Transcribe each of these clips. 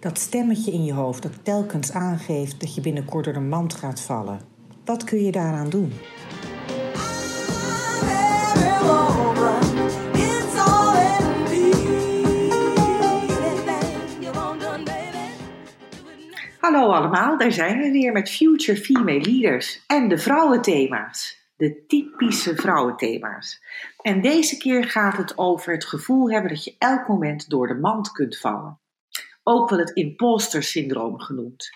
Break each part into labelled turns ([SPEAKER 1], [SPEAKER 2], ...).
[SPEAKER 1] Dat stemmetje in je hoofd dat telkens aangeeft dat je binnenkort door de mand gaat vallen. Wat kun je daaraan doen?
[SPEAKER 2] Hallo allemaal, daar zijn we weer met Future Female Leaders en de vrouwenthema's. De typische vrouwenthema's. En deze keer gaat het over het gevoel hebben dat je elk moment door de mand kunt vallen. Ook wel het imposter syndroom genoemd.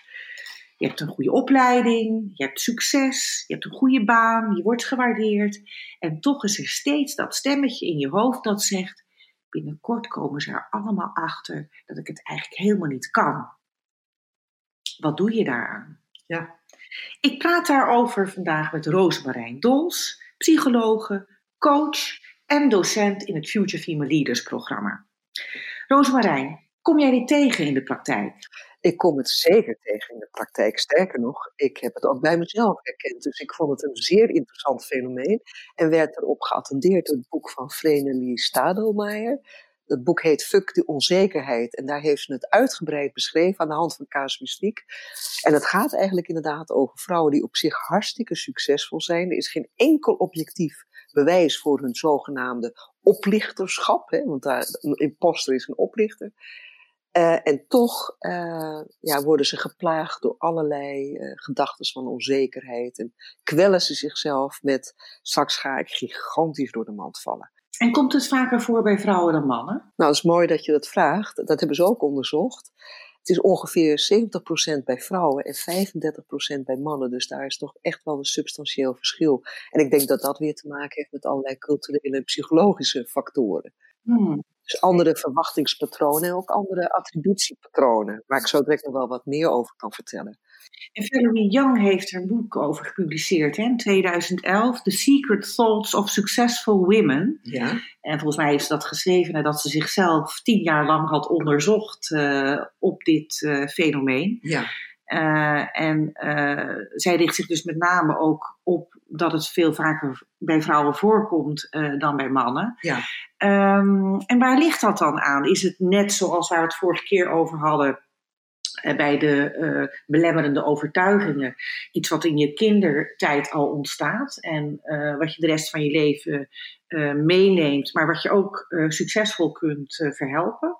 [SPEAKER 2] Je hebt een goede opleiding, je hebt succes, je hebt een goede baan, je wordt gewaardeerd. En toch is er steeds dat stemmetje in je hoofd dat zegt: binnenkort komen ze er allemaal achter dat ik het eigenlijk helemaal niet kan. Wat doe je daaraan? Ja. Ik praat daarover vandaag met Roosmarijn Dols, psychologe, coach en docent in het Future Female Leaders programma. Roosmarijn, kom jij dit tegen in de praktijk?
[SPEAKER 3] Ik kom het zeker tegen in de praktijk. Sterker nog, ik heb het ook bij mezelf herkend. Dus ik vond het een zeer interessant fenomeen en werd erop geattendeerd het boek van Vrenelie Stadelmeijer. Het boek heet Fuck de onzekerheid. En daar heeft ze het uitgebreid beschreven aan de hand van casuïstiek. En het gaat eigenlijk inderdaad over vrouwen die op zich hartstikke succesvol zijn. Er is geen enkel objectief bewijs voor hun zogenaamde oplichterschap. Hè, want daar, een imposter is een oplichter. Uh, en toch uh, ja, worden ze geplaagd door allerlei uh, gedachten van onzekerheid. En kwellen ze zichzelf met straks ga ik gigantisch door de mand vallen.
[SPEAKER 2] En komt het vaker voor bij vrouwen dan mannen?
[SPEAKER 3] Nou, het is mooi dat je dat vraagt. Dat hebben ze ook onderzocht. Het is ongeveer 70% bij vrouwen en 35% bij mannen. Dus daar is toch echt wel een substantieel verschil. En ik denk dat dat weer te maken heeft met allerlei culturele en psychologische factoren. Hmm. Dus andere verwachtingspatronen en ook andere attributiepatronen, waar ik zo direct nog wel wat meer over kan vertellen.
[SPEAKER 2] En Valerie Young heeft er een boek over gepubliceerd hè, in 2011, The Secret Thoughts of Successful Women. Ja. En volgens mij heeft ze dat geschreven nadat ze zichzelf tien jaar lang had onderzocht uh, op dit uh, fenomeen. Ja. Uh, en zij richt zich dus met name ook op dat het veel vaker bij vrouwen voorkomt dan bij mannen. Ja. Um, en waar ligt dat dan aan? Is het net zoals waar we het vorige keer over hadden? Eh, bij de uh, belemmerende overtuigingen. Iets wat in je kindertijd al ontstaat en uh, wat je de rest van je leven meeneemt, maar wat je ook succesvol kunt verhelpen.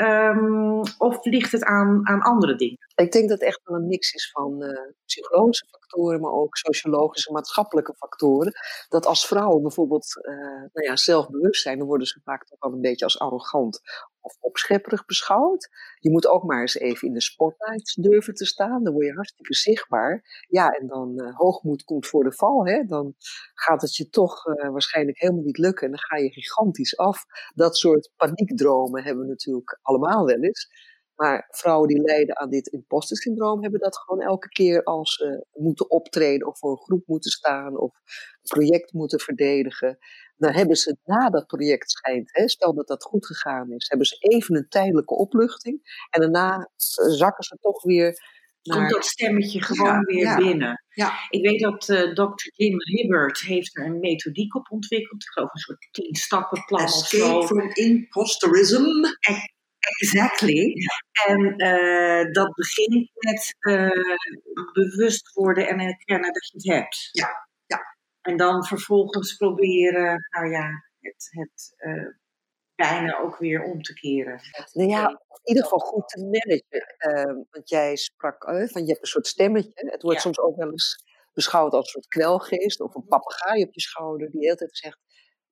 [SPEAKER 2] Um, of ligt het aan, aan andere dingen?
[SPEAKER 3] Ik denk dat het echt wel een mix is van uh, psychologische factoren, maar ook sociologische, maatschappelijke factoren. Dat als vrouwen bijvoorbeeld uh, nou ja, zelfbewust zijn, dan worden ze vaak toch wel een beetje als arrogant of opschepperig beschouwd. Je moet ook maar eens even in de spotlight durven te staan. Dan word je hartstikke zichtbaar. Ja, en dan uh, hoogmoed komt voor de val. Hè? Dan gaat het je toch uh, waarschijnlijk helemaal niet lukken. En dan ga je gigantisch af. Dat soort paniekdromen hebben we natuurlijk allemaal wel eens. Maar vrouwen die lijden aan dit imposter syndroom hebben dat gewoon elke keer als ze moeten optreden of voor een groep moeten staan of een project moeten verdedigen. Dan hebben ze na dat project schijnt, hè, stel dat dat goed gegaan is, hebben ze even een tijdelijke opluchting en daarna eh, zakken ze toch weer
[SPEAKER 2] naar... Komt dat stemmetje gewoon weer binnen. Ja. Ik weet dat uh, eh, Dr. Jim Hibbert heeft er een methodiek op ontwikkeld. Ik geloof een soort tien stappenplan
[SPEAKER 3] Escape
[SPEAKER 2] of zo.
[SPEAKER 3] from imposterism.
[SPEAKER 2] Exactly. En uh, dat begint met uh, bewust worden en erkennen dat je het hebt. Ja. En dan vervolgens proberen, nou ja, het, het uh, bijna ook weer om te keren.
[SPEAKER 3] Nou ja, in ieder geval goed te managen. Ehm, want jij sprak van je hebt een soort stemmetje. Het wordt soms ook wel eens beschouwd als een soort kwelgeest of een papegaai op je schouder die de hele tijd zegt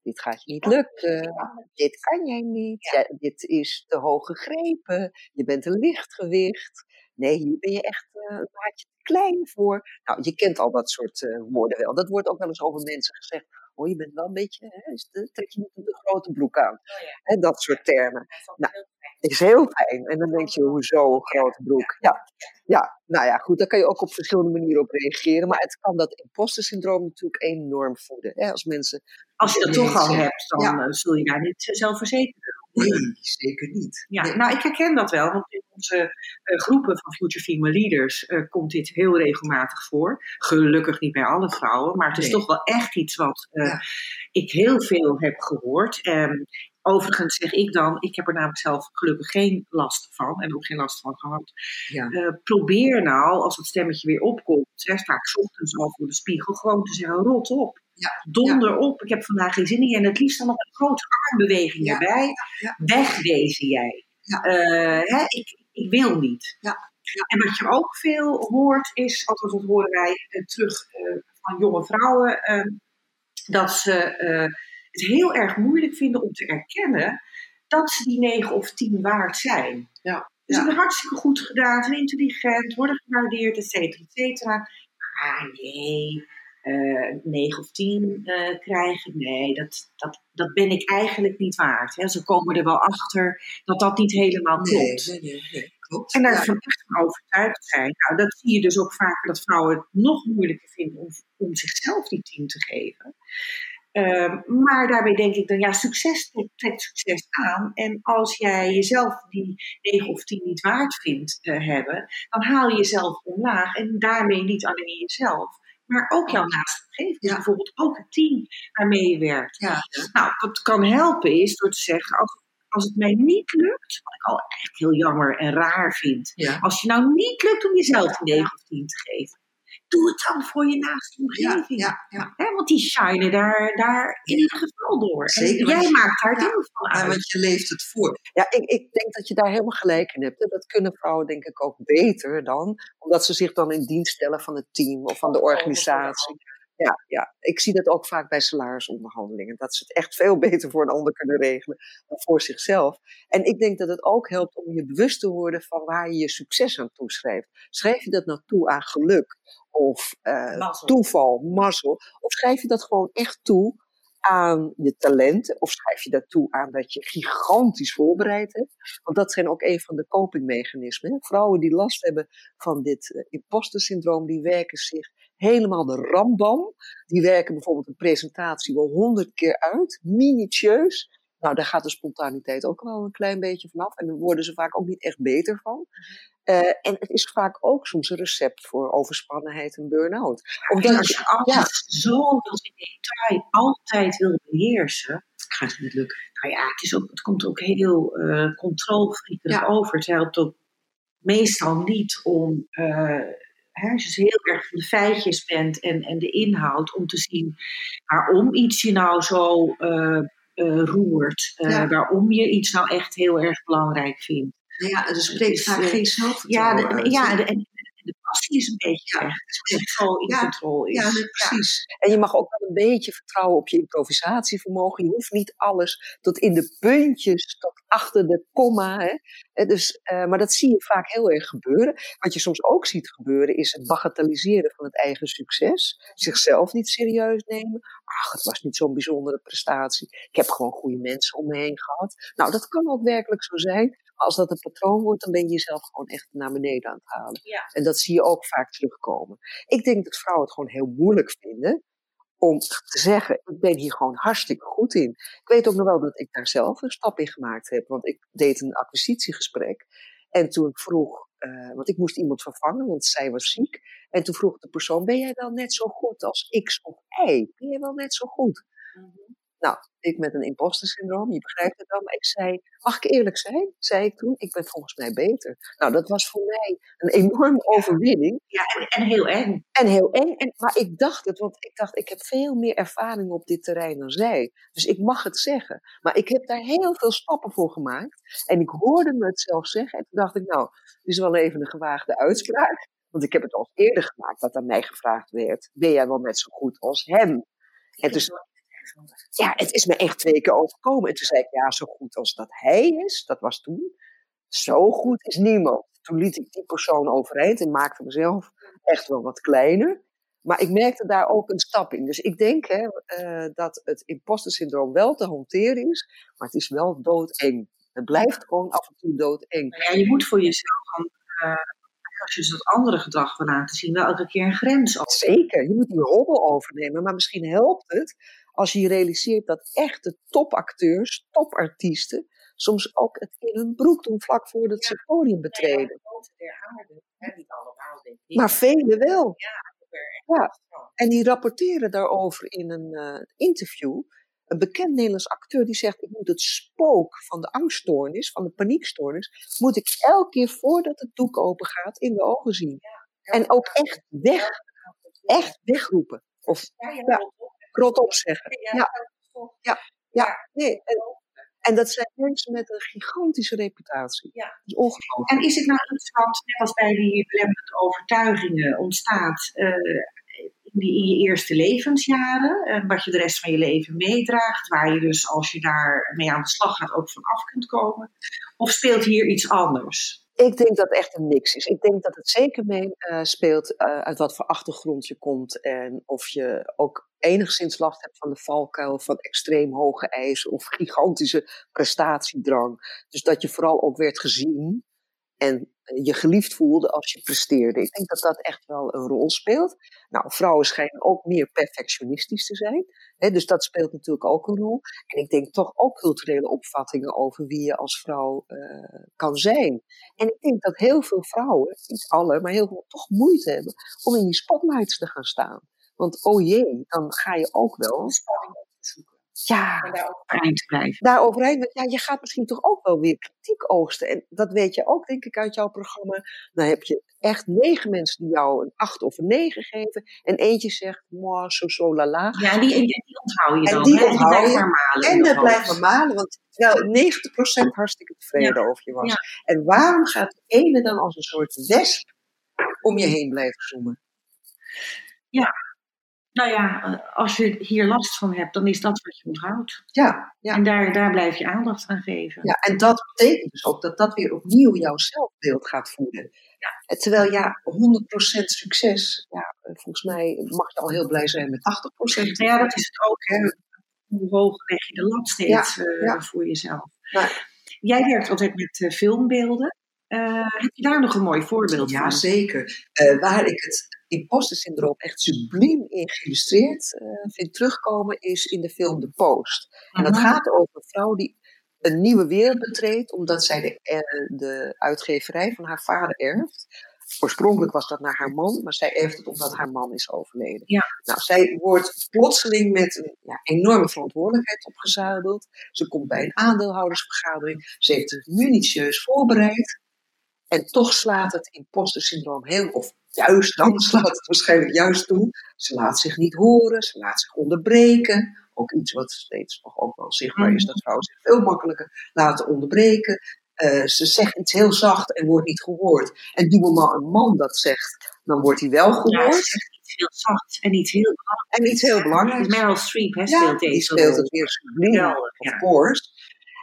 [SPEAKER 3] dit gaat je niet lukken, dit kan jij niet, ja, dit is te hoog gegrepen, je bent een lichtgewicht. Nee, hier ben je echt uh, een maatje te klein voor. Nou, je kent al dat soort uh, woorden wel. Dat wordt ook wel eens over mensen gezegd. Oh, je bent wel een beetje, hè, trek je niet een grote broek aan. Oh, ja. dat soort termen. Nou, is heel fijn. En dan denk je, hoezo grote broek? Ja. ja, nou ja, goed, daar kan je ook op verschillende manieren op reageren. Maar het kan dat imposter syndroom natuurlijk enorm voeden. Hè? Als mensen
[SPEAKER 2] als je dat toch al hebt, dan eh, zul je daar niet zelfverzekerd
[SPEAKER 3] Nee, zeker niet.
[SPEAKER 2] Ja, nou, ik herken dat wel, want in onze uh, groepen van Future Female Leaders uh, komt dit heel regelmatig voor. Gelukkig niet bij alle vrouwen, maar het is toch wel echt iets wat uh, ja. ik heel veel heb gehoord. Um, overigens zeg ik dan, ik heb er namelijk zelf gelukkig geen last van en ook geen last van gehad.
[SPEAKER 3] Ja.
[SPEAKER 2] Eh, probeer nou, als dat stemmetje weer opkomt, hè, vaak 's ochtends al voor de spiegel, gewoon te zeggen: rot op.
[SPEAKER 3] Ja,
[SPEAKER 2] Donder op, ik heb vandaag geen zin in je. En het liefst dan nog een grote armbeweging erbij. Wegwezen jij.
[SPEAKER 3] Ja.
[SPEAKER 2] Eh, hè, ik, ik wil niet.
[SPEAKER 3] Ja.
[SPEAKER 2] En wat je ook veel hoort is, althans dat horen wij eh, terug van jonge vrouwen, dat ze het heel erg moeilijk vinden om te erkennen dat ze die 9 of 10 waard zijn.
[SPEAKER 3] Ja.
[SPEAKER 2] Ze
[SPEAKER 3] Ja.
[SPEAKER 2] hebben hartstikke goed gedaan, zijn intelligent, worden gewaardeerd, et cetera, et cetera. Ah nee, eh 9 of 10 eh, krijgen, nee, dat, dat, dat ben ik eigenlijk niet waard. Hè. Ze komen er wel achter dat dat niet helemaal klopt.
[SPEAKER 3] Nee, nee, nee, klopt.
[SPEAKER 2] En daar
[SPEAKER 3] Ja.
[SPEAKER 2] van echt van overtuigd zijn. Nou, dat zie je dus ook vaker dat vrouwen het nog moeilijker vinden om, om zichzelf die team te geven. Ehm, maar daarbij denk ik dan, ja, succes trekt- succes aan. En als jij jezelf die 9 of 10 niet waard vindt eh, hebben, dan haal je jezelf omlaag. En daarmee niet alleen jezelf, maar ook jouw naaste omgeving. Dus
[SPEAKER 3] Ja.
[SPEAKER 2] bijvoorbeeld ook het team waarmee je werkt.
[SPEAKER 3] Ja.
[SPEAKER 2] Nou, wat kan helpen is door te zeggen, als, als het mij niet lukt, wat ik al echt heel jammer en raar vind,
[SPEAKER 3] Ja.
[SPEAKER 2] als je nou niet lukt om jezelf die 9 of 10 te geven, doe het dan voor je naaste omgeving.
[SPEAKER 3] ja, ja.
[SPEAKER 2] Want die shinen daar, daar in ieder geval door.
[SPEAKER 3] Zeker,
[SPEAKER 2] jij
[SPEAKER 3] je-
[SPEAKER 2] maakt daar
[SPEAKER 3] ja,
[SPEAKER 2] deel van
[SPEAKER 3] Ja,
[SPEAKER 2] uit.
[SPEAKER 3] want je leeft het voor. Ja, ik, ik denk dat je daar helemaal gelijk in hebt. hè. Dat kunnen vrouwen denk ik ook beter dan. Omdat ze zich dan in dienst stellen van het team of van de organisatie. Ja, ja, ik zie dat ook vaak bij salarisonderhandelingen. Dat ze het echt veel beter voor een ander kunnen regelen dan voor zichzelf. En ik denk dat het ook helpt om je bewust te worden van waar je je succes aan toeschrijft. Schrijf je dat nou toe aan geluk of eh,
[SPEAKER 2] Mazzel.
[SPEAKER 3] toeval, mazzel? Of schrijf je dat gewoon echt toe aan je talenten? Of schrijf je dat toe aan dat je gigantisch voorbereid hebt? Want dat zijn ook een van de copingmechanismen. Vrouwen die last hebben van dit uh, imposter-syndroom, die werken zich helemaal de rambam. Die werken bijvoorbeeld een presentatie wel honderd keer uit, minutieus. Nou, daar gaat de spontaniteit ook wel een klein beetje vanaf. En daar worden ze vaak ook niet echt beter van. Uh, en het is vaak ook soms een recept voor overspannenheid en burn-out.
[SPEAKER 2] Omdat als je alles ja. zoveel in detail altijd wil beheersen, gaat het niet lukken. Nou ja, het, is ook, het komt ook heel uh, controlfriekerig ja. over. Het helpt ook meestal niet om, uh, hè, als je heel erg van de feitjes bent en, en de inhoud, om te zien waarom iets je nou zo uh, roert. Ja. Waarom je iets nou echt heel erg belangrijk vindt.
[SPEAKER 3] Ja, er spreekt vaak geen
[SPEAKER 2] Ja, de, uit, ja de, en de passie is een beetje weg. Het is zo in
[SPEAKER 3] ja,
[SPEAKER 2] controle is.
[SPEAKER 3] Ja, precies. Ja. En je mag ook wel een beetje vertrouwen op je improvisatievermogen. Je hoeft niet alles tot in de puntjes, tot achter de komma. Hè. Dus, uh, maar dat zie je vaak heel erg gebeuren. Wat je soms ook ziet gebeuren is het bagatelliseren van het eigen succes. Zichzelf niet serieus nemen. Ach, het was niet zo'n bijzondere prestatie. Ik heb gewoon goede mensen om me heen gehad. Nou, dat kan ook werkelijk zo zijn. Maar als dat een patroon wordt, dan ben je jezelf gewoon echt naar beneden aan het halen.
[SPEAKER 2] Ja.
[SPEAKER 3] En dat zie je ook vaak terugkomen. Ik denk dat vrouwen het gewoon heel moeilijk vinden om te zeggen, ik ben hier gewoon hartstikke goed in. Ik weet ook nog wel dat ik daar zelf een stap in gemaakt heb, want ik deed een acquisitiegesprek. En toen ik vroeg, uh, want ik moest iemand vervangen, want zij was ziek. En toen vroeg de persoon, ben jij wel net zo goed als X of Y? Ben jij wel net zo goed? Mm-hmm. Nou, ik met een imposter syndroom, je begrijpt het wel, maar ik zei, mag ik eerlijk zijn? Zei ik toen, ik ben volgens mij beter. Nou, dat was voor mij een enorme overwinning.
[SPEAKER 2] Ja, en, en heel eng.
[SPEAKER 3] En heel eng, en, maar ik dacht het, want ik dacht, ik heb veel meer ervaring op dit terrein dan zij. Dus ik mag het zeggen. Maar ik heb daar heel veel stappen voor gemaakt. En ik hoorde me het zelf zeggen. En toen dacht ik, nou, dit is wel even een gewaagde uitspraak. Want ik heb het al eerder gemaakt dat aan mij gevraagd werd, ben jij wel net zo goed als hem? En dus, ja, het is me echt twee keer overkomen. En toen zei ik, ja, zo goed als dat hij is, dat was toen. Zo goed is niemand. Toen liet ik die persoon overeind en maakte mezelf echt wel wat kleiner. Maar ik merkte daar ook een stap in. Dus ik denk hè, uh, dat het imposter syndroom wel te hanteren is, maar het is wel doodeng. Het blijft gewoon af en toe doodeng.
[SPEAKER 2] Ja, je moet voor jezelf uh, als je dat andere gedrag wil laten zien, wel elke keer een grens op.
[SPEAKER 3] Zeker, je moet die hobbel overnemen. Maar misschien helpt het als je realiseert dat echte topacteurs, topartiesten, soms ook het in hun broek doen vlak voordat ze het podium betreden. Maar velen wel.
[SPEAKER 2] Ja,
[SPEAKER 3] ja. En die rapporteren daarover in een uh, interview. een bekend Nederlands acteur die zegt: Ik moet het spook van de angststoornis, van de paniekstoornis, moet ik elke keer voordat het doek open gaat in de ogen zien. En ook echt weg, echt wegroepen. Of ja, rot op zeggen. Ja, ja, ja. Nee, en, en dat zijn mensen met een gigantische reputatie.
[SPEAKER 2] Ja.
[SPEAKER 3] Dat is ongelooflijk.
[SPEAKER 2] En is het nou iets wat, net als bij die belemmerende overtuigingen, ontstaat eh, in, die, in je eerste levensjaren, eh, wat je de rest van je leven meedraagt, waar je dus als je daar mee aan de slag gaat ook van af kunt komen? Of speelt hier iets anders?
[SPEAKER 3] Ik denk dat het echt een mix is. Ik denk dat het zeker mee uh, speelt uh, uit wat voor achtergrond je komt en of je ook enigszins last hebt van de valkuil van extreem hoge eisen of gigantische prestatiedrang. Dus dat je vooral ook werd gezien en je geliefd voelde als je presteerde. Ik denk dat dat echt wel een rol speelt. Nou, vrouwen schijnen ook meer perfectionistisch te zijn. Hè, dus dat speelt natuurlijk ook een rol. En ik denk toch ook culturele opvattingen over wie je als vrouw uh, kan zijn. En ik denk dat heel veel vrouwen, niet alle, maar heel veel toch moeite hebben om in die spotlights te gaan staan. Want oh jee, dan ga je ook wel.
[SPEAKER 2] Spanning op te zoeken.
[SPEAKER 3] Ja,
[SPEAKER 2] En daar overeind blijven.
[SPEAKER 3] daar overeind. want Ja, je gaat misschien toch ook wel weer kritiek oogsten. En dat weet je ook, denk ik, uit jouw programma. Dan heb je echt negen mensen die jou een acht of een negen geven. En eentje zegt, moi, zo, zo, la, la.
[SPEAKER 2] Ja, en die, en die onthoud je
[SPEAKER 3] En
[SPEAKER 2] dan.
[SPEAKER 3] die
[SPEAKER 2] hè?
[SPEAKER 3] onthoud je.
[SPEAKER 2] malen.
[SPEAKER 3] En dat blijft maar malen, want terwijl 90% hartstikke tevreden over je was.
[SPEAKER 2] Ja.
[SPEAKER 3] En waarom gaat de ene dan als een soort wesp om je heen blijven zoomen?
[SPEAKER 2] Nou ja, eh, als je hier last van hebt, dan is dat wat je onthoudt.
[SPEAKER 3] Ja, ja.
[SPEAKER 2] En daar, daar blijf je aandacht aan geven.
[SPEAKER 3] Ja, en dat betekent dus ook dat dat weer opnieuw jouw zelfbeeld gaat voeden. Ja. Terwijl ja, 100% succes, ja, volgens mij mag je al heel blij zijn met 80%.
[SPEAKER 2] Nou ja, dat is het ook. Hè. Hoe hoog leg je de lat steeds
[SPEAKER 3] Ja,
[SPEAKER 2] eh, voor jezelf?
[SPEAKER 3] Maar-
[SPEAKER 2] Jij werkt altijd met eh, filmbeelden. Eh, heb je daar nog een mooi voorbeeld
[SPEAKER 3] Ja,
[SPEAKER 2] van?
[SPEAKER 3] zeker. Eh, waar ik het imposter echt subliem in geïllustreerd eh, vind terugkomen, is in de film The Post. En dat
[SPEAKER 2] Mhm.
[SPEAKER 3] gaat over een vrouw die een nieuwe wereld betreedt, omdat zij de, de uitgeverij van haar vader erft. Oorspronkelijk was dat naar haar man, maar zij erft het omdat haar man is overleden.
[SPEAKER 2] Ja.
[SPEAKER 3] Nou, zij wordt plotseling met een ja, enorme verantwoordelijkheid opgezadeld. Ze komt bij een aandeelhoudersvergadering. Ze heeft het minutieus voorbereid. En toch slaat het imposter syndroom heel, of juist dan slaat het waarschijnlijk juist toe. Ze laat zich niet horen, ze laat zich onderbreken. Ook iets wat steeds nog ook wel zichtbaar is, dat vrouwen zich veel makkelijker laten onderbreken. Eh, ze zegt iets heel zacht en wordt niet gehoord. En doe maar een man dat zegt, dan wordt hij wel
[SPEAKER 2] Ja, ze
[SPEAKER 3] gehoord.
[SPEAKER 2] zegt iets heel zacht en iets heel belangrijk.
[SPEAKER 3] En iets heel belangrijks.
[SPEAKER 2] Meryl Streep hè,
[SPEAKER 3] Ja,
[SPEAKER 2] speelt
[SPEAKER 3] die
[SPEAKER 2] deze
[SPEAKER 3] speelt het weer subliem, of
[SPEAKER 2] ja.
[SPEAKER 3] course.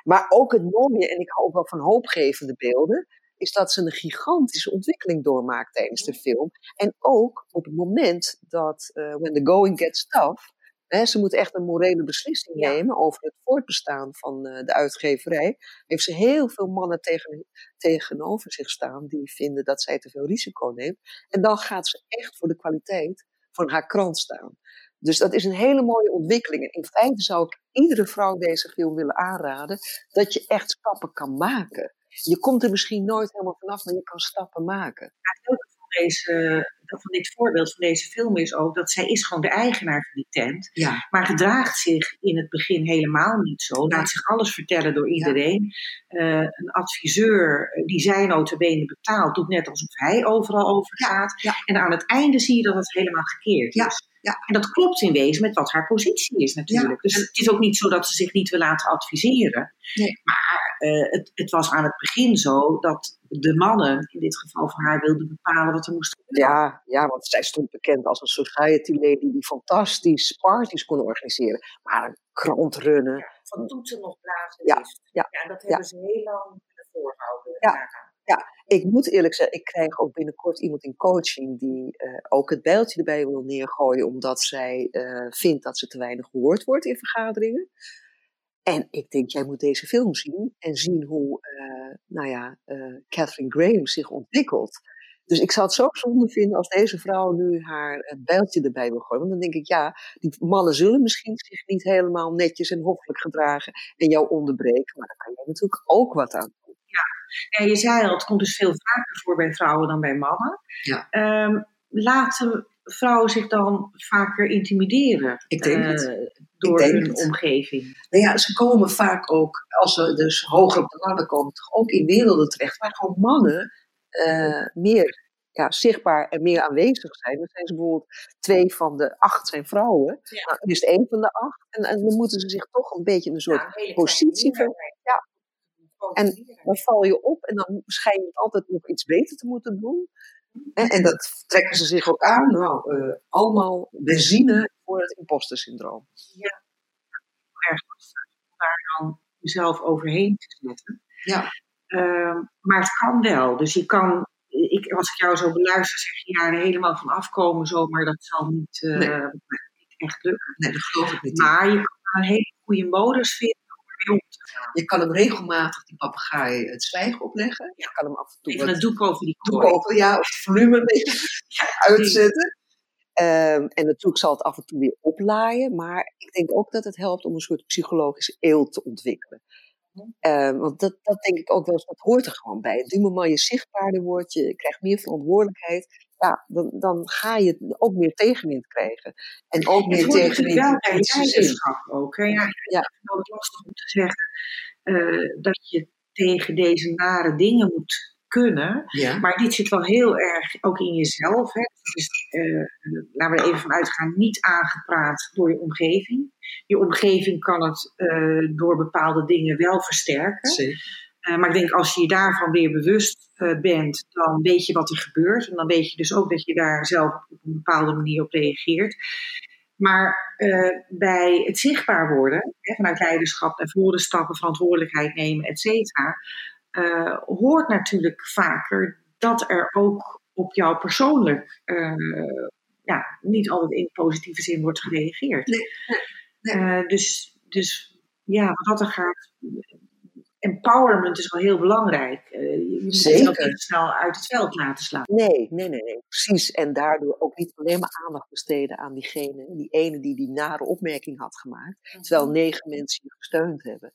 [SPEAKER 3] Maar ook het mooie, en ik hou ook wel van hoopgevende beelden, is dat ze een gigantische ontwikkeling doormaakt tijdens de film. En ook op het moment dat, eh, when the going gets tough, hè, ze moet echt een morele beslissing
[SPEAKER 2] Ja.
[SPEAKER 3] nemen over het voortbestaan van eh, de uitgeverij, heeft ze heel veel mannen tegen, tegenover zich staan die vinden dat zij te veel risico neemt. En dan gaat ze echt voor de kwaliteit van haar krant staan. Dus dat is een hele mooie ontwikkeling. En in feite zou ik iedere vrouw deze film willen aanraden dat je echt stappen kan maken. Je komt er misschien nooit helemaal vanaf, maar je kan stappen maken.
[SPEAKER 2] het leuke van, deze, van dit voorbeeld van deze film is ook dat zij is gewoon de eigenaar van die tent.
[SPEAKER 3] Ja.
[SPEAKER 2] Maar gedraagt zich in het begin helemaal niet zo. Laat zich alles vertellen door iedereen. Eh, een adviseur eh, die zij notabene betaalt, doet net alsof hij overal over gaat.
[SPEAKER 3] ja.
[SPEAKER 2] En aan het einde zie je dat het helemaal gekeerd
[SPEAKER 3] Ja,
[SPEAKER 2] is.
[SPEAKER 3] Ja.
[SPEAKER 2] En dat klopt in wezen met wat haar positie is natuurlijk. Dus het is ook niet zo dat ze zich niet wil laten adviseren.
[SPEAKER 3] Nee.
[SPEAKER 2] Maar eh, het, het was aan het begin zo dat de mannen, in dit geval van haar, wilden bepalen wat er moest gebeuren.
[SPEAKER 3] Ja, ja, want zij stond bekend als een society lady die fantastisch parties kon organiseren. Maar een krant runnen,
[SPEAKER 2] Van toetsen nog blazen
[SPEAKER 3] Ja, ja,
[SPEAKER 2] dat
[SPEAKER 3] ja.
[SPEAKER 2] hebben ze heel lang willen voorhouden.
[SPEAKER 3] Ja. ik moet eerlijk zeggen, ik krijg ook binnenkort iemand in coaching die eh, ook het bijltje erbij wil neergooien, omdat zij eh, vindt dat ze te weinig gehoord wordt in vergaderingen. En ik denk, jij moet deze film zien en zien hoe, eh, nou ja, Catherine Graham zich ontwikkelt. Dus ik zou het zo zonde vinden als deze vrouw nu haar bijltje erbij wil gooien. Want dan denk ik, ja, die mannen zullen misschien zich niet helemaal netjes en hoffelijk gedragen en jou onderbreken. Maar daar kan jij natuurlijk ook wat aan.
[SPEAKER 2] En je zei al, het komt dus veel vaker voor bij vrouwen dan bij mannen.
[SPEAKER 3] Ja.
[SPEAKER 2] Ehm, laten vrouwen zich dan vaker intimideren?
[SPEAKER 3] Ik denk
[SPEAKER 2] eh,
[SPEAKER 3] het.
[SPEAKER 2] door
[SPEAKER 3] denk
[SPEAKER 2] hun
[SPEAKER 3] het.
[SPEAKER 2] omgeving.
[SPEAKER 3] Nou ja, ze komen vaak ook, als ze dus hoger op de ladder komen, ook in werelden terecht waar gewoon mannen eh, meer ja, zichtbaar en meer aanwezig zijn. Dan zijn ze bijvoorbeeld twee van de acht zijn vrouwen.
[SPEAKER 2] Ja.
[SPEAKER 3] Nou, dan is het één van de acht. En, en dan moeten ze zich toch een beetje in een soort positie ver- Ja. En dan val je op en dan schijn je het altijd nog iets beter te moeten doen. En, en dat trekken ze zich ook aan. Nou, eh, allemaal benzine voor het imposter-syndroom.
[SPEAKER 2] erg lastig om daar dan jezelf overheen te zetten.
[SPEAKER 3] Ja.
[SPEAKER 2] Ehm, maar het kan wel. Dus je kan, ik, als ik jou zo beluister, zeg je ja, helemaal van afkomen zomaar, dat zal niet, eh,
[SPEAKER 3] Nee.
[SPEAKER 2] niet echt lukken.
[SPEAKER 3] Nee, dat geloof ik niet.
[SPEAKER 2] Maar je kan een hele goede modus vinden
[SPEAKER 3] Je kan hem regelmatig, die papegaai, het zwijgen opleggen. Je kan hem af en toe
[SPEAKER 2] Even een doek over die
[SPEAKER 3] doek open, ja, of het volume een beetje uitzetten. Ehm, en natuurlijk zal het af en toe weer oplaaien. Maar ik denk ook dat het helpt om een soort psychologische eelt te ontwikkelen. Ehm, want dat, dat denk ik ook wel eens, dat hoort er gewoon bij. Du moment je zichtbaarder wordt, je krijgt meer verantwoordelijkheid. Ja, dan, dan ga je ook meer tegenwind krijgen. En ook
[SPEAKER 2] Het
[SPEAKER 3] meer tegenwind
[SPEAKER 2] wel
[SPEAKER 3] kritische zin.
[SPEAKER 2] leiderschap ook. Hè? Ja, ik
[SPEAKER 3] Ja.
[SPEAKER 2] vind het altijd lastig om te zeggen eh, dat je tegen deze nare dingen moet kunnen.
[SPEAKER 3] Ja.
[SPEAKER 2] Maar dit zit wel heel erg ook in jezelf. Hè? Het is, eh, laten we er even van uitgaan, niet aangepraat door je omgeving. Je omgeving kan het eh, door bepaalde dingen wel versterken.
[SPEAKER 3] Zeker.
[SPEAKER 2] Eh, maar ik denk als je je daarvan weer bewust eh, bent, dan weet je wat er gebeurt. En dan weet je dus ook dat je daar zelf op een bepaalde manier op reageert. Maar eh, bij het zichtbaar worden, hè, vanuit leiderschap naar voren stappen, verantwoordelijkheid nemen, et cetera, hoort natuurlijk vaker dat er ook op jou persoonlijk ja, niet altijd in positieve zin wordt gereageerd. Dus, dus ja, wat dat er gaat, empowerment is wel heel belangrijk. Eh, je moet
[SPEAKER 3] Zeker.
[SPEAKER 2] niet snel uit het veld laten slaan.
[SPEAKER 3] Nee, nee, nee, nee, precies. En daardoor ook niet alleen maar aandacht besteden aan diegene, die ene die die nare opmerking had gemaakt, terwijl negen mensen je gesteund hebben.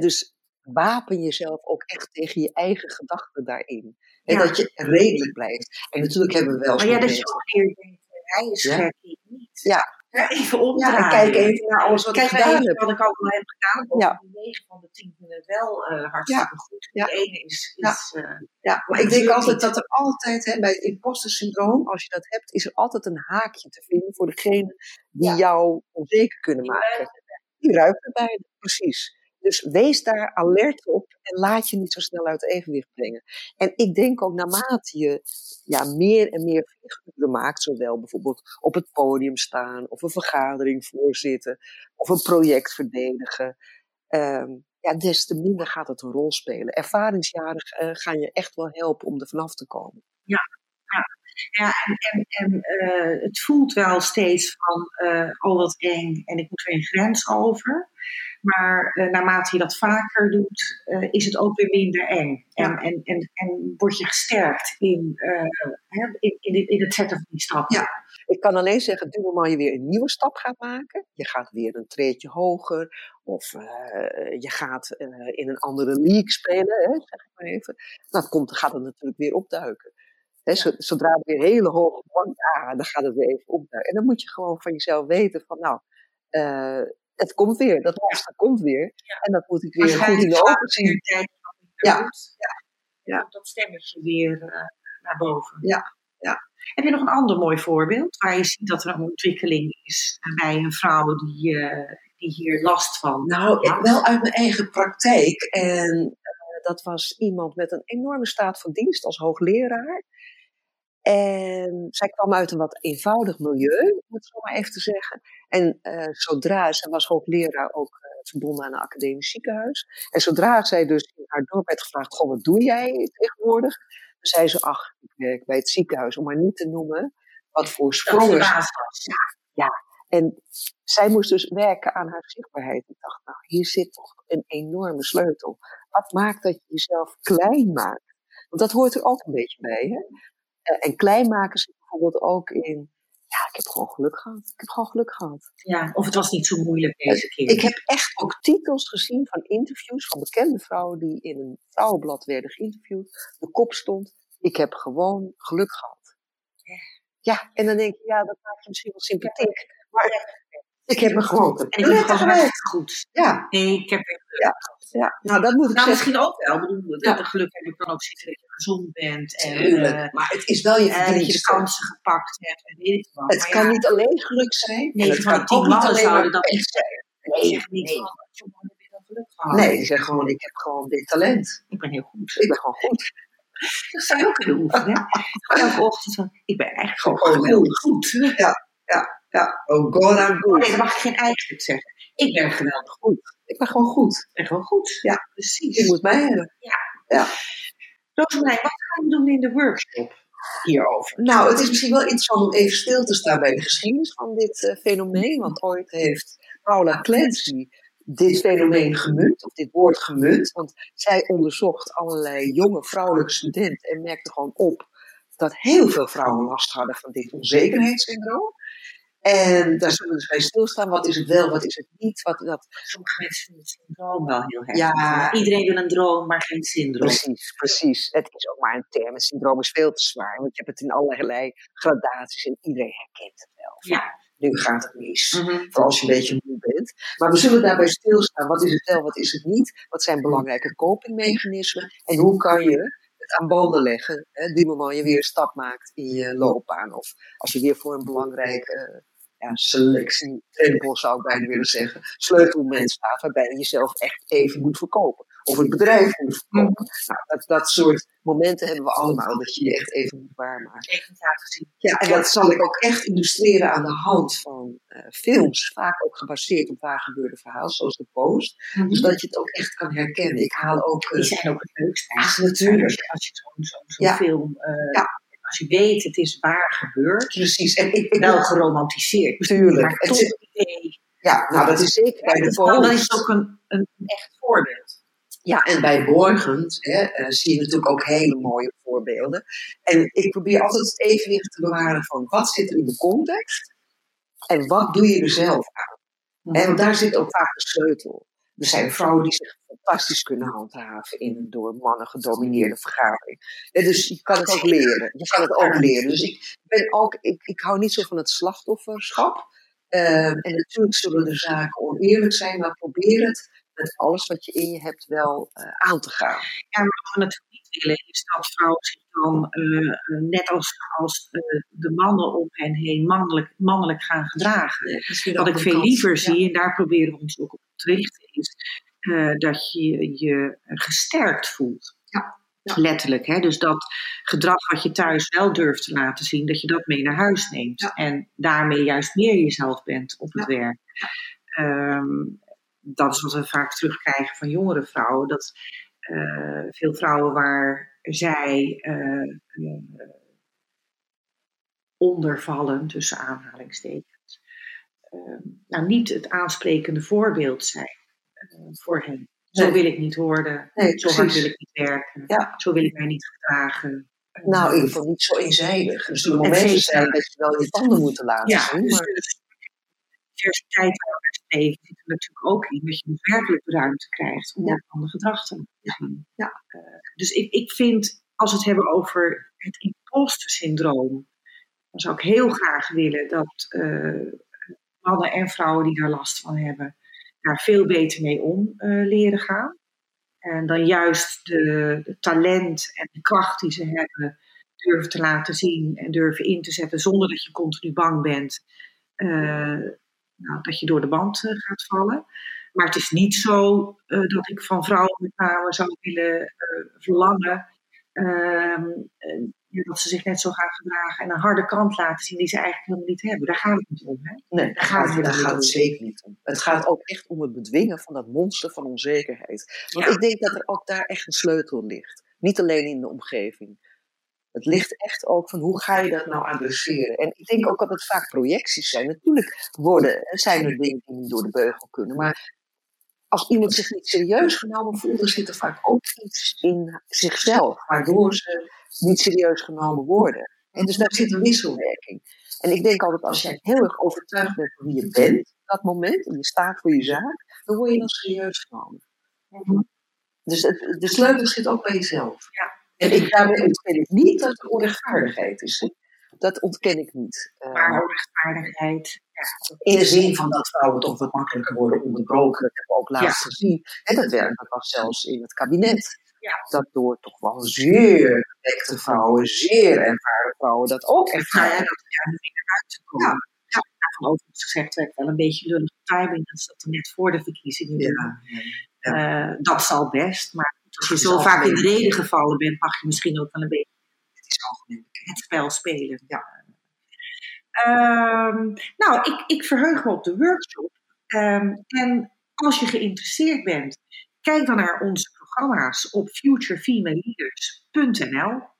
[SPEAKER 3] Dus wapen jezelf ook echt tegen je eigen gedachten daarin. En
[SPEAKER 2] Ja.
[SPEAKER 3] dat je redelijk blijft. En natuurlijk hebben we wel
[SPEAKER 2] Maar ja, dat je ook denkt, hij is
[SPEAKER 3] Ja.
[SPEAKER 2] gek, ik niet.
[SPEAKER 3] Ja.
[SPEAKER 2] Ja, even
[SPEAKER 3] Ja,
[SPEAKER 2] omdraaien.
[SPEAKER 3] en kijk even naar alles wat
[SPEAKER 2] Kijk
[SPEAKER 3] ik gedaan heb.
[SPEAKER 2] wat ik allemaal heb gedaan.
[SPEAKER 3] Ja.
[SPEAKER 2] Ja. Die 9 van de 10 vinden het wel eh, hartstikke goed.
[SPEAKER 3] Ja.
[SPEAKER 2] Die ene is...
[SPEAKER 3] Ja.
[SPEAKER 2] eh,
[SPEAKER 3] Ja, maar ik denk altijd dat er altijd, hè, bij het imposter syndroom, als je dat hebt, is er altijd een haakje te vinden voor degene die
[SPEAKER 2] Ja.
[SPEAKER 3] jou onzeker kunnen maken. Die ruikt erbij, precies. Dus wees daar alert op en laat je niet zo snel uit evenwicht brengen. En ik denk ook naarmate je ja, meer en meer figuren maakt, zowel bijvoorbeeld op het podium staan, of een vergadering voorzitten, of een project verdedigen, ehm, ja, des te minder gaat het een rol spelen. Ervaringsjaren eh, gaan je echt wel helpen om er vanaf te komen.
[SPEAKER 2] Ja, en, en, en eh, het voelt wel steeds van, eh oh wat eng en ik moet er een grens over. Maar eh, naarmate je dat vaker doet, eh, is het ook weer minder eng. En,
[SPEAKER 3] Ja.
[SPEAKER 2] en, en, en word je gesterkt in, eh, in, in, in het zetten van die stappen.
[SPEAKER 3] Ja. Ik kan alleen zeggen, du moment je weer een nieuwe stap gaat maken, je gaat weer een treedje hoger, of je gaat in een andere league spelen, hè, zeg ik maar even, dan komt, gaat het natuurlijk weer opduiken. Zodra het weer hele hoge bank, ja, dan gaat het weer even opduiken. En dan moet je gewoon van jezelf weten van, nou, het komt weer, dat laatste komt weer, en dat moet ik weer goed in de ogen zien. Ja.
[SPEAKER 2] Ja. Dat stemmetje weer eh, naar boven.
[SPEAKER 3] Ja. Ja.
[SPEAKER 2] Heb je nog een ander mooi voorbeeld waar je ziet dat er een ontwikkeling is bij een vrouw die, eh, die hier last van
[SPEAKER 3] Nou,
[SPEAKER 2] had?
[SPEAKER 3] wel uit mijn eigen praktijk. En eh, dat was iemand met een enorme staat van dienst als hoogleraar. En zij kwam uit een wat eenvoudig milieu, om het zo maar even te zeggen. En eh, zodra, zij was hoogleraar ook eh, verbonden aan een academisch ziekenhuis. En zodra zij dus in haar dorp werd gevraagd, goh, wat doe jij tegenwoordig? Dan zei ze, ach, ik werk bij het ziekenhuis, om maar niet te noemen wat voor
[SPEAKER 2] dat ze
[SPEAKER 3] sprongen
[SPEAKER 2] baas was.
[SPEAKER 3] en zij moest dus werken aan haar zichtbaarheid. Ik dacht, nou, hier zit toch een enorme sleutel. Wat maakt dat je jezelf klein maakt? Want dat hoort er ook een beetje bij. Hè? Eh, En klein maken zit bijvoorbeeld ook in, ja, ik heb gewoon geluk gehad. Ik heb gewoon geluk gehad.
[SPEAKER 2] Ja, of het was niet zo moeilijk deze keer.
[SPEAKER 3] Ik heb echt ook titels gezien van interviews van bekende vrouwen die in een vrouwenblad werden geïnterviewd. De kop stond, ik heb gewoon geluk gehad. Ja, en dan denk je, ja, dat maakt je misschien wel sympathiek. Maar Ik heb me gewoon
[SPEAKER 2] hartstikke goed.
[SPEAKER 3] Ja,
[SPEAKER 2] Nee, ik heb echt
[SPEAKER 3] ja, nou dat moet ik
[SPEAKER 2] Nou,
[SPEAKER 3] zeggen.
[SPEAKER 2] misschien ook wel. Ik bedoel,
[SPEAKER 3] Ja.
[SPEAKER 2] het geluk heb ik dan ook zitten dat je gezond bent. En,
[SPEAKER 3] Tuurlijk.
[SPEAKER 2] eh,
[SPEAKER 3] maar het is wel je
[SPEAKER 2] en dat je de kansen gepakt hebt. En weet ik wat.
[SPEAKER 3] Het
[SPEAKER 2] Maar
[SPEAKER 3] kan
[SPEAKER 2] ja,
[SPEAKER 3] niet alleen geluk zijn.
[SPEAKER 2] Nee,
[SPEAKER 3] het
[SPEAKER 2] van
[SPEAKER 3] kan ook niet alleen maar
[SPEAKER 2] dat
[SPEAKER 3] zijn.
[SPEAKER 2] ik
[SPEAKER 3] Nee,
[SPEAKER 2] zeg niet
[SPEAKER 3] nee.
[SPEAKER 2] van, jongen, heb je dan geluk gehad?
[SPEAKER 3] Nee, ik zeg gewoon, ik heb gewoon dit talent.
[SPEAKER 2] Ik ben heel goed.
[SPEAKER 3] Ik ben gewoon goed.
[SPEAKER 2] Dat zou je ook kunnen oefenen. Elke ochtend van, ik ben eigenlijk gewoon,
[SPEAKER 3] Gewoon
[SPEAKER 2] heel
[SPEAKER 3] heel
[SPEAKER 2] goed.
[SPEAKER 3] Ja, oh god, I'm
[SPEAKER 2] Oh,
[SPEAKER 3] good.
[SPEAKER 2] nee, dan mag ik geen eigenlijk zeggen. Ik ben geweldig goed.
[SPEAKER 3] Ik ben gewoon goed.
[SPEAKER 2] Ik ben gewoon goed.
[SPEAKER 3] Ja.
[SPEAKER 2] precies.
[SPEAKER 3] Je moet mij hebben.
[SPEAKER 2] Rosemarijn, wat gaan we doen in de workshop hierover?
[SPEAKER 3] Nou, het is misschien wel interessant om even stil te staan bij de geschiedenis van dit eh, fenomeen. Want ooit heeft Paula Clancy dit fenomeen gemunt, of dit woord gemunt. Want zij onderzocht allerlei jonge vrouwelijke studenten en merkte gewoon op dat heel veel vrouwen last hadden van dit onzekerheidssyndroom. En daar zullen we dus bij stilstaan. Wat is het wel, wat is het niet? Wat, dat,
[SPEAKER 2] Sommige mensen vinden het syndroom wel heel heftig.
[SPEAKER 3] Ja.
[SPEAKER 2] Iedereen wil een droom, maar geen syndroom.
[SPEAKER 3] Precies, precies. Het is ook maar een term. Het syndroom is veel te zwaar. Want je hebt het in allerlei gradaties en iedereen herkent het wel.
[SPEAKER 2] Ja.
[SPEAKER 3] Nu gaat het mis.
[SPEAKER 2] Mhm.
[SPEAKER 3] Vooral als je een beetje moe bent. Maar we zullen daarbij stilstaan. Wat is het wel, wat is het niet? Wat zijn belangrijke copingmechanismen? En hoe kan je het aan banden leggen? Hè, die moment je weer een stap maakt in je loopbaan. Of als je weer voor een belangrijk eh ja, selectie, drempel zou ik bijna willen zeggen, sleutelmoment staat. Waarbij je jezelf echt even moet verkopen. Of het bedrijf moet verkopen. Nou, dat, dat soort momenten hebben we allemaal. Dat je je echt even moet waarmaken.
[SPEAKER 2] Even laten zien.
[SPEAKER 3] Ja, en dat zal ik ook echt illustreren aan de hand van eh, films, vaak ook gebaseerd op waar gebeurde verhalen, zoals de Post. Dus dat je het ook echt kan herkennen. Ik haal ook. eh,
[SPEAKER 2] Die zijn ook het leukste. Eigenlijk.
[SPEAKER 3] natuurlijk.
[SPEAKER 2] Als je, zo'n
[SPEAKER 3] Ja.
[SPEAKER 2] film, eh,
[SPEAKER 3] Ja.
[SPEAKER 2] Als je weet het is waar gebeurd,
[SPEAKER 3] precies. En ik, ik
[SPEAKER 2] wel geromantiseerd.
[SPEAKER 3] Tuurlijk.
[SPEAKER 2] Maar
[SPEAKER 3] Het
[SPEAKER 2] toch
[SPEAKER 3] zit-
[SPEAKER 2] het idee.
[SPEAKER 3] ja, nou dat is zeker bij de
[SPEAKER 2] wel- dat is ook een, een echt voorbeeld.
[SPEAKER 3] Ja, en bij Borgend hè, eh, zie je natuurlijk ook hele mooie voorbeelden. En ik probeer altijd het evenwicht te bewaren van wat zit er in de context en wat doe je er zelf aan. En daar zit ook vaak de sleutel. Er zijn vrouwen die zich fantastisch kunnen handhaven in een door mannen gedomineerde vergadering. Ja, dus je kan het ook leren. Je kan het ook leren. Dus ik, ben ook, ik, ik hou niet zo van het slachtofferschap. Ehm, en natuurlijk zullen de zaken oneerlijk zijn, maar probeer het met alles wat je in je hebt wel eh, aan te gaan.
[SPEAKER 2] Ja, maar wat we natuurlijk niet willen is dat vrouwen zich dan, eh, eh, net als, als de mannen om hen heen, mannelijk, mannelijk gaan gedragen. Wat ik veel liever zie, en daar proberen we ons ook op richten, is eh, dat je je gesterkt voelt.
[SPEAKER 3] Ja, ja.
[SPEAKER 2] Letterlijk. Hè? Dus dat gedrag wat je thuis wel durft te laten zien, dat je dat mee naar huis neemt.
[SPEAKER 3] Ja.
[SPEAKER 2] En daarmee juist meer jezelf bent op het werk. Ehm, dat is wat we vaak terugkrijgen van jongere vrouwen. Dat eh, veel vrouwen waar zij eh, eh, ondervallen, tussen aanhalingstekens, nou niet het aansprekende voorbeeld zijn eh, voor hen. Zo
[SPEAKER 3] Nee.
[SPEAKER 2] wil ik niet worden,
[SPEAKER 3] Nee,
[SPEAKER 2] zo hard wil ik niet werken,
[SPEAKER 3] Ja.
[SPEAKER 2] zo wil ik mij niet gedragen. Eh,
[SPEAKER 3] Nou, in ieder geval niet zo eenzijdig. Zullen
[SPEAKER 2] En
[SPEAKER 3] momenten zijn dat je wel je tanden moeten laten
[SPEAKER 2] ja,
[SPEAKER 3] zien.
[SPEAKER 2] dus
[SPEAKER 3] Maar,
[SPEAKER 2] de diversiteit waar we leven zit er natuurlijk ook in dat je dus werkelijk ruimte krijgt om
[SPEAKER 3] Ja.
[SPEAKER 2] ook ander gedrag te zien.
[SPEAKER 3] Ja.
[SPEAKER 2] Eh, dus ik, ik vind, als we het hebben over het imposter syndroom, dan zou ik heel graag willen dat mannen en vrouwen die daar last van hebben, daar veel beter mee om eh, leren gaan. En dan juist de, talent en de kracht die ze hebben durven te laten zien en durven in te zetten zonder dat je continu bang bent eh, nou, dat je door de band eh, gaat vallen. Maar het is niet zo dat ik van vrouwen met name zou willen verlangen ehm, eh, dat ze zich net zo gaan gedragen en een harde kant laten zien die ze eigenlijk helemaal niet hebben. Daar gaat het niet om. Hè?
[SPEAKER 3] nee, daar gaat,
[SPEAKER 2] het
[SPEAKER 3] daar gaat het
[SPEAKER 2] niet om.
[SPEAKER 3] zeker niet om. Het gaat ook echt om het bedwingen van dat monster van onzekerheid. Want
[SPEAKER 2] Ja.
[SPEAKER 3] ik denk dat er ook daar echt een sleutel ligt. Niet alleen in de omgeving. Het ligt echt ook van hoe ga je dat nou adresseren. En ik denk ook dat het vaak projecties zijn. Natuurlijk worden, zijn er dingen die niet door de beugel kunnen. Maar als iemand zich niet serieus genomen voelt, dan zit er vaak ook iets in zichzelf. Waardoor ze niet serieus genomen worden. En dus daar zit een wisselwerking. En ik denk altijd, als jij heel erg overtuigd bent van wie je bent, op dat moment, en je staat voor je zaak, dan word je dan serieus genomen. Dus het, de sleutel zit ook bij jezelf.
[SPEAKER 2] Ja.
[SPEAKER 3] En ik, daarmee ontken ik niet dat er onrechtvaardigheid is. hè. Dat ontken ik niet. Uh,
[SPEAKER 2] maar rechtvaardigheid.
[SPEAKER 3] Ja. In de zin van dat vrouwen toch wat makkelijker worden onderbroken. Dat hebben we ook laatst ja. gezien. En dat werkt was zelfs in het kabinet.
[SPEAKER 2] Ja.
[SPEAKER 3] Dat door toch wel zeer betekende vrouwen, zeer ervaren vrouwen, dat ook ervaren.
[SPEAKER 2] Ja, dat er weer uit te komen. Ja. Ja, van overigens gezegd werd wel een beetje lullige timing. Dat zat er net voor de verkiezingen.
[SPEAKER 3] Ja.
[SPEAKER 2] Uh, dat zal best, maar als je zo vaak in de reden gevallen bent, mag je misschien ook wel een beetje het spel spelen. Ja. Um, nou, ik, ik verheug me op de workshop. Um, en als je geïnteresseerd bent, kijk dan naar onze programma's op futurefemaleleaders.nl.